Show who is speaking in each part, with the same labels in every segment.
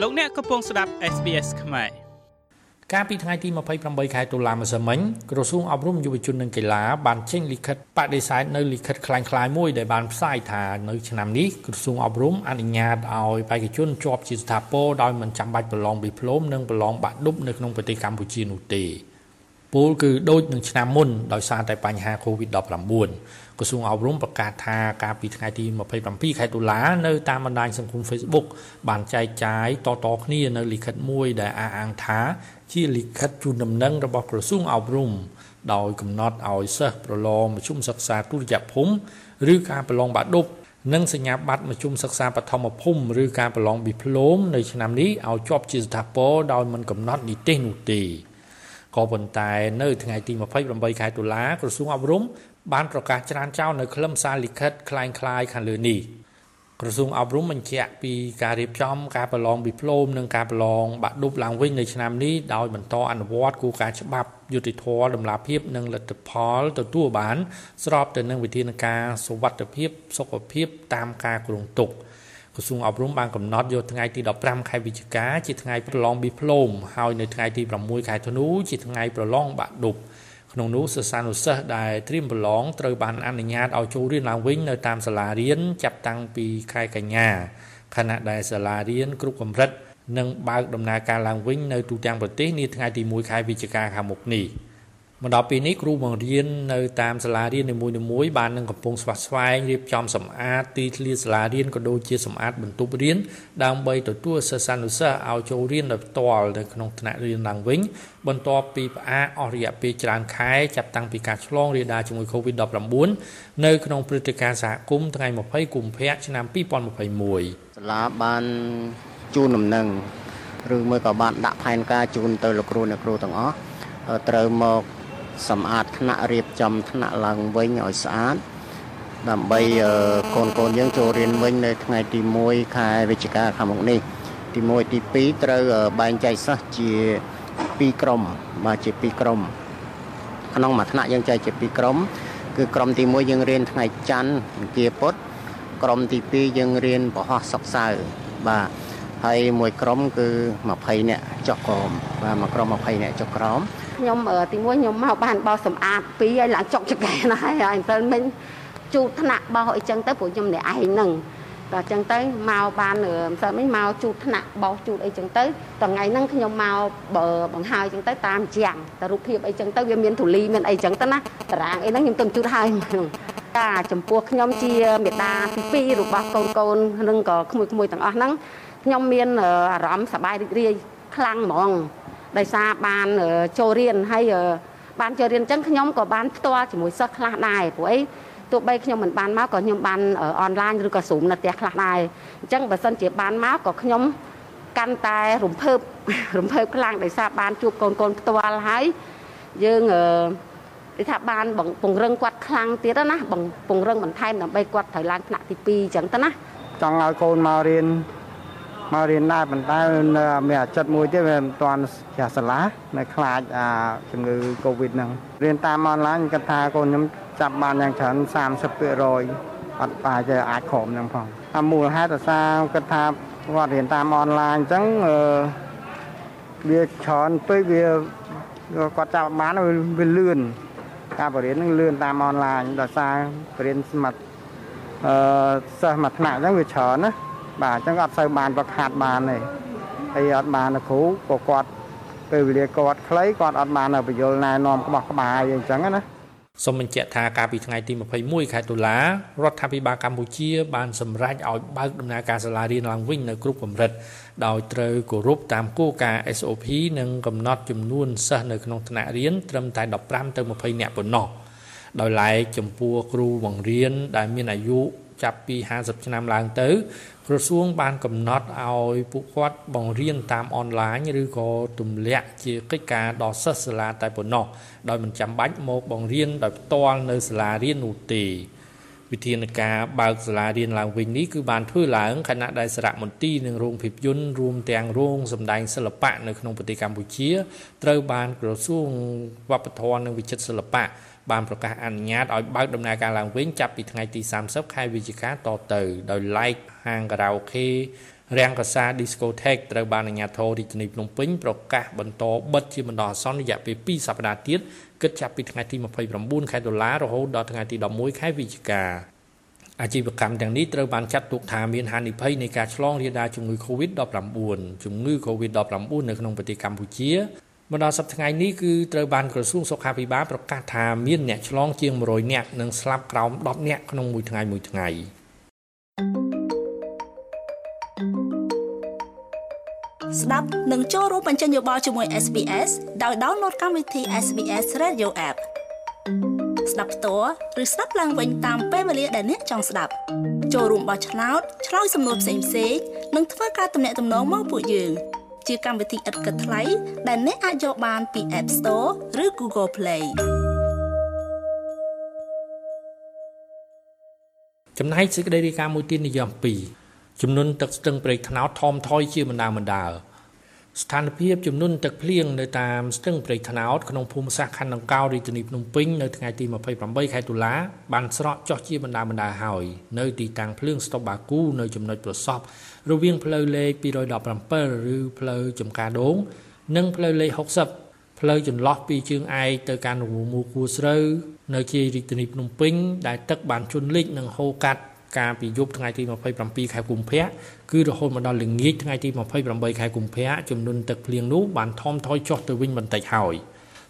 Speaker 1: លោកអ្នកកំពុងស្ដាប់ SBS ខ្មែរ
Speaker 2: កាលពីថ្ងៃទី28ខែតុលាម្សិលមិញក្រសួងអប់រំយុវជននិងកីឡាបានចេញលិខិតបដិសេធនៅលិខិតคล้ายៗមួយដែលបានផ្សាយថានៅឆ្នាំនេះក្រសួងអប់រំអនុញ្ញាតឲ្យបេក្ខជនជាប់ជាស្ថាពរដោយមិនចាំបាច់ប្រឡងឌីប្លូមនិងប្រឡងបាក់ឌុបនៅក្នុងប្រទេសកម្ពុជានោះទេ ពលគឺដូចនឹងឆ្នាំមុនដោយសារតែបញ្ហា COVID-19 ក្រសួងអប់រំប្រកាសថាកាលពីថ្ងៃទី27ខែតុលានៅតាមបណ្ដាញសង្គម Facebook បានចែកចាយតតគ្នានៅលិខិតមួយដែលអះអាងថាជាលិខិតជូនដំណឹងរបស់ក្រសួងអប់រំដោយកំណត់ឲ្យសិស្សប្រឡងមធ្យមសិក្សាទុតិយភូមិឬការប្រឡងបាក់ឌុបនិងសញ្ញាបត្រមធ្យមសិក្សាបឋមភូមិឬការប្រឡងឌីប្លូមនៅឆ្នាំនេះឲ្យជាប់ជាស្ថាពរដោយមិនកំណត់នីតិនោះទេ ក៏ប៉ុន្តែនៅថ្ងៃទី28ខែតុលាក្រសួងអប់រំបានប្រកាសច្រានចោលនៅខ្លឹមសារលិខិតคล้ายៗខាងលើនេះក្រសួងអប់រំបញ្ជាក់ពីការរៀបចំការប្រឡងឌីប្លូមនិងការប្រឡងបាក់ឌុបឡើងវិញនៅឆ្នាំនេះដោយបន្តអនុវត្តគោលការណ៍ច្បាប់យុតិធធម៌តម្លាភាពនិងលទ្ធផលទទួលបាន ស្របទៅនឹងវិធានការសុវត្ថិភាពសុខភាពតាមការគ្រោងទុក ក្រសួងអប់រំបានកំណត់យកថ្ងៃទី15ខែវិច្ឆិកាជាថ្ងៃប្រឡងឌីប្លូមហើយនៅថ្ងៃទី6ខែធ្នូជាថ្ងៃប្រឡងបាក់ឌុបក្នុងនោះសិស្សានុសិស្សដែលត្រៀមប្រឡងត្រូវបានអនុញ្ញាតឲ្យចូលរៀនឡើងវិញនៅតាមសាលារៀនចាប់តាំងពីខែកញ្ញាខណៈដែលសាលារៀនគ្រប់កម្រិតនឹងបើកដំណើរការឡើងវិញនៅទូទាំងប្រទេសនាថ្ងៃទី1ខែវិច្ឆិកាខាងមុខនេះ។ មកដល់ពេលនេះគ្រូបង្រៀននៅតាមសាលារៀននីមួយៗបាននឹងកំពុងស្វាស្វែងរៀបចំសម្អាតទីធ្លាសាលារៀនក៏ដូចជាសម្អាតបន្ទប់រៀនដើម្បីទទួលសិស្សានុសិស្សឲ្យចូលរៀនដោយផ្ទាល់នៅក្នុងថ្នាក់រៀនឡើងវិញបន្ទាប់ពីផ្អាកអស់រយៈពេលច្រើនខែចាប់តាំងពីការឆ្លងរាលដាលជាមួយ COVID-19 នៅក្នុងព្រឹត្តិការណ៍សហគមន៍ថ្ងៃ20កុម្ភៈឆ្នាំ2021
Speaker 3: សាលាបានជូនដំណឹងឬមួយក៏បានដាក់ផែនការជូនទៅលោកគ្រូអ្នកគ្រូទាំងអស់ត្រូវមក សម្អាតថ្នាក់រៀបចំថ្នាក់ឡើងវិញឲ្យស្អាតដើម្បីកូនកូនយើងចូលរៀនវិញនៅថ្ងៃទី1ខែវិច្ឆិកាខាងមុខនេះ ទី1ទី2ត្រូវបែងចែកសិស្សជា2ក្រុមបាទជា2ក្រុមក្នុងមួយថ្នាក់យើងចែកជា2ក្រុមគឺក្រុមទី1យើងរៀនថ្ងៃច័ន្ទអង្គារពុធក្រុមទី2យើងរៀនពហុសុក្រសៅរ៍បាទ ហើយមួយក្រុមគឺ20នាក់ចុះក្រោមបាទមួយក្រុម20នាក់ចុះក្រោម
Speaker 4: ខ្ញុំទីមួយខ្ញុំមកបានបោសសម្អាតពីរហើយឡើងចុកចកែណាស់ហើយអញ្ចឹងមិញជូតថ្នាក់បោសអីចឹងទៅព្រោះខ្ញុំអ្នកឯងហ្នឹងតែអញ្ចឹងទៅមកបានមិនសិនមិញមកជូតថ្នាក់បោសជូតអីចឹងទៅថ្ងៃហ្នឹងខ្ញុំមកបើបង្ហើយចឹងទៅតាមជាងតែរូបភាពអីចឹងទៅវាមានធូលីមានអីចឹងទៅណាតារាងអីហ្នឹងខ្ញុំទៅជូតហើយតាចំពោះខ្ញុំជាមេដាទី2របស់កូនកូននិងក៏ក្មួយៗទាំងអស់ហ្នឹង ខ្ញុំមានអារម្មណ៍សប្បាយរីករាយខ្លាំងហ្មងដោយសារបានចូលរៀនហើយបានចូលរៀនអញ្ចឹងខ្ញុំក៏បានផ្ទាល់ជាមួយសិស្សខ្លះដែរព្រោះអីទោះបីខ្ញុំមិនបានមកក៏ខ្ញុំបានអនឡាញឬក៏ Zoom នៅផ្ទះខ្លះដែរអញ្ចឹងបើសិនជាបានមកក៏ខ្ញុំកាន់តែរំភើបរំភើបខ្លាំងដោយសារបានជួបកូនកូនផ្ទាល់ហើយយើងអឺថាបានពង្រឹងគាត់ខ្លាំងទៀតណាពង្រឹងបន្ថែមដើម្បីគាត់ត្រូវឡើងថ្នាក់ទី2អញ្ចឹងទៅណា
Speaker 5: ចង់ឲ្យកូនមករៀន មករៀនដែរប៉ុន្តែមានអាចិតមួយទៀតវាមិនទាន់ចាស់សាលានៅខ្លាចអាជំងឺ Covid ហ្នឹងរៀនតាមអនឡាញគាត់ថាកូនខ្ញុំចាប់បានយ៉ាងច្រើន30%អត់បាជាអាចក្រុមហ្នឹងផងតាមមូលហេតុដោយសារគាត់ថាគាត់រៀនតាមអនឡាញអញ្ចឹងអឺវាច្រើនពេកវាគាត់ចាប់បានវាលឿនការបរៀនហ្នឹងលឿនតាមអនឡាញដោយសារបរៀនស្មាត់អឺសិស្សមួយថ្នាក់អញ្ចឹងវាច្រើនណា បាទអញ្ចឹងអត់សូវបានប្រខាត់បានទេហើយអត់បានគ្រូក៏គាត់ពេលវេលាគាត់ខ្លីគាត់អត់បានបញ្យលណែនាំក្បោះក្បាយអញ្ចឹងណា
Speaker 2: សូមបញ្ជាក់ថាកាលពីថ្ងៃទី21ខែតុលារដ្ឋាភិបាលកម្ពុជាបានសម្រេចឲ្យបើកដំណើរការសាលារៀនឡើងវិញនៅគ្រប់កម្រិតដោយត្រូវគោរពតាមគោលការណ៍ SOP និងកំណត់ចំនួនសិស្សនៅក្នុងថ្នាក់រៀនត្រឹមតែ15ទៅ20នាក់ប៉ុណ្ណោះដោយឡែកចំពោះគ្រូបង្រៀនដែលមានអាយុ ចាប់ពី50ឆ្នាំឡើងទៅ ក្រសួងបានកំណត់ឲ្យពួកគាត់បង្រៀនតាមអនឡាញឬក៏ទម្លាក់ជាកិច្ចការដល់សិស្សសាលាតែប៉ុណ្ណោះដោយមិនចាំបាច់មកបង្រៀនដោយផ្ទាល់នៅសាលារៀននោះទេវិធានការបើកសាលារៀនឡើងវិញនេះគឺបានធ្វើឡើងខណៈដែលសារមន្ទីរនិងរោងភាពយន្តរួមទាំងរោងសម្ដែងសិល្បៈនៅក្នុងប្រទេសកម្ពុជា ត្រូវបានក្រសួងវប្បធម៌និងវិចិត្រសិល្បៈ បានប្រកាសអនុញ្ញាតឲ្យបើកដំណើរការឡើងវិញចាប់ពីថ្ងៃទី30ខែវិច្ឆិកាតទៅដោយឡែកហាងខារ៉ាអូខេរាំងកាសា Discotheque ត្រូវបានអាជ្ញាធររាជធានីភ្នំពេញប្រកាសបន្តបិទជាបណ្ដោះអាសន្នរយៈពេល2សប្តាហ៍ទៀតគិតចាប់ពីថ្ងៃទី29ខែតុលារហូតដល់ថ្ងៃទី11ខែវិច្ឆិកាអាជីវកម្មទាំងនេះត្រូវបានចាត់ទុកថាមានហានិភ័យនៃការឆ្លងរាលដាលជំងឺ Covid-19 ជំងឺ Covid-19 នៅក្នុងប្រទេសកម្ពុជា មកដល់សប្តាហ៍ថ្ងៃនេះគឺត្រូវបានក្រសួងសុខាភិបាលប្រកាសថាមានអ្នកឆ្លងជាង100នាក់និងស្លាប់ក្រោម10នាក់ក្នុងមួយថ្ងៃមួយថ្ងៃ
Speaker 6: ស្ដាប់និងចូលរួមបញ្ចេញយោបល់ជាមួយ SBS ដោយ download កម្មវិធី SBS Radio App ស្ដាប់ផ្ទាល់ឬស្ដាប់ឡើងវិញតាមពេលវេលាដែលអ្នកចង់ស្ដាប់ចូលរួមបោះឆ្នោតឆ្លើយសំណួរផ្សេងៗនិងធ្វើការទំនាក់ទំនងមកពួកយើង ជាកម្មវិធីឥតគិតថ្លៃដែលអ្នកអាចយកបានពី App Store ឬ Google Play
Speaker 2: ចំណែកសេចក្តីរាយការណ៍មួយទៀតនិយម2ចំនួនទឹកស្ទឹងព្រែកថ្នោតថមថយជាបណ្ដាបណ្ដា ស្ថានភាពចំនួនទឹកភ្លៀងនៅតាមស្ទឹងព្រែកថ្នោតក្នុងភូមិសាស្ត្រខណ្ឌដង្កោរាជធានីភ្នំពេញនៅថ្ងៃទី28ខែតុលាបានស្រកចុះជាបណ្ដាបណ្ដាហើយនៅទីតាំងភ្លើងស្តុបបាគូនៅចំណុចប្រសពរវាងផ្លូវលេខ217ឬផ្លូវចំការដូង និងផ្លូវលេខ60ផ្លូវចន្លោះពីជើងឯកទៅកាន់រមូលគួស្រូវនៅជារាជធានីភ្នំពេញដែលទឹកបានជន់លិចនិងហូរកាត់ កាលពីយប់ថ្ងៃទី27ខែកុម្ភៈគឺរហូតមកដល់ល្ងាចថ្ងៃទី28ខែកុម្ភៈចំនួនទឹកភ្លៀងនោះបានថមថយចុះទៅវិញបន្តិចហើយ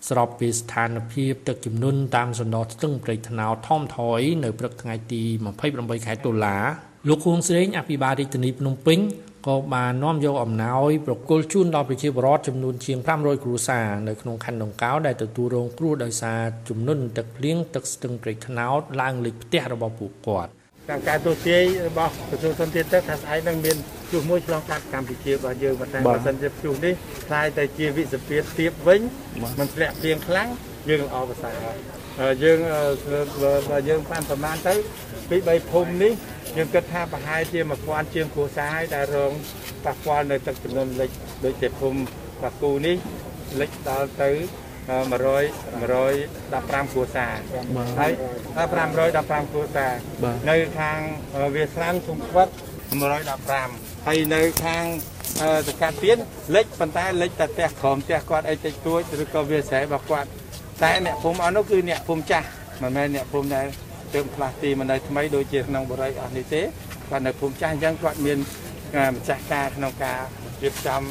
Speaker 2: ស្របពេលស្ថានភាពទឹកជំនន់តាមសណ្ដោស្ទឹងព្រៃថ្នោតថមថយនៅព្រឹកថ្ងៃទី28ខែតុលាលោកខួងស្រេងអភិបាលរាជធានីភ្នំពេញក៏បាននាំយកអំណោយប្រគល់ជូនដល់ប្រជាពលរដ្ឋចំនួនជាង500គ្រួសារនៅក្នុងខណ្ឌដង្កោដែលទទួលរងគ្រោះដោយសារជំនន់ទឹកភ្លៀងទឹកស្ទឹងព្រៃថ្នោតឡើងលេខផ្ទះរបស់ពួកគាត់
Speaker 7: ការការទស្សទាយរបស់ក្រសួងសន្តិសុខថាស្អែកនឹងមានជួសមួយឆ្លងកាត់កម្ពុជារបស់យើងប៉ុន្តែបើសិនជាជួសនេះខ្លាយតែជាវិសភាទៀបវិញมันធ្លាក់ព្រៀងខ្លាំងយើងល្អប្រសើរហើយយើងបើយើងបានប្រមាណទៅពី3ភូមិនេះយើងគិតថាប្រហែលជា1000ជាងគ្រួសារហើយដែលរងប៉ះពាល់នៅទឹកចំនួនលិចដូចជាភូមិបាគូនេះលិចដល់ទៅ100 115គ្រួសារហើយ515គ្រួសារនៅខាងវាស្រានសុំវត្ត115ហើយនៅខាងសកាត់ទៀតលិចប៉ុន្តែលិចតែផ្ទះក្រោមផ្ទះគាត់អីតិចតួចឬក៏វាស្រែរបស់គាត់តែអ្នកភូមិអស់នោះគឺអ្នកភូមិចាស់មិនមែនអ្នកភូមិដែលទើបផ្លាស់ទីមកនៅថ្មីដូចជាក្នុងបរិយាអស់នេះទេគាត់នៅភូមិចាស់អញ្ចឹងគាត់មានម្ចាស់ការក្នុងការរៀបចំ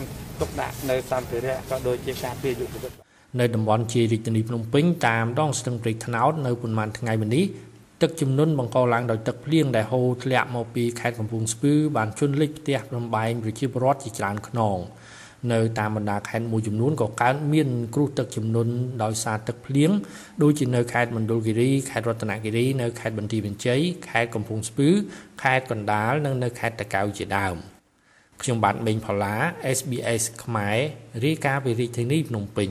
Speaker 7: ទុកដាក់នៅសម្ភារៈក៏ដូចជាការពារយុវជន
Speaker 2: នៅតំបន់ជារាជធានីភ្នំពេញតាមដងស្ទឹងព្រែកថ្នោតនៅប៉ុន្មានថ្ងៃមុននេះទឹកជំនន់បង្កឡើងដោយទឹកភ្លៀងដែលហូរធ្លាក់មកពីខេត្តកំពង់ស្ពឺបានជន់លិចផ្ទះរំបែងប្រជាពលរដ្ឋជាច្រើនខ្នងនៅតាមបណ្ដាខេត្តមួយចំនួនក៏កើតមានគ្រោះទឹកជំនន់ដោយសារទឹកភ្លៀងដូចជានៅខេត្តមណ្ឌលគិរីខេត្តរតនគិរីនៅខេត្តបន្ទាយមានជ័យខេត្តកំពង់ស្ពឺខេត្តកណ្ដាលនិងនៅខេត្តតាកែវជាដើមខ្ញុំបាទមេងផល្លា SBS ខ្មែររាយការណ៍ពីរាជធានីភ្នំពេញ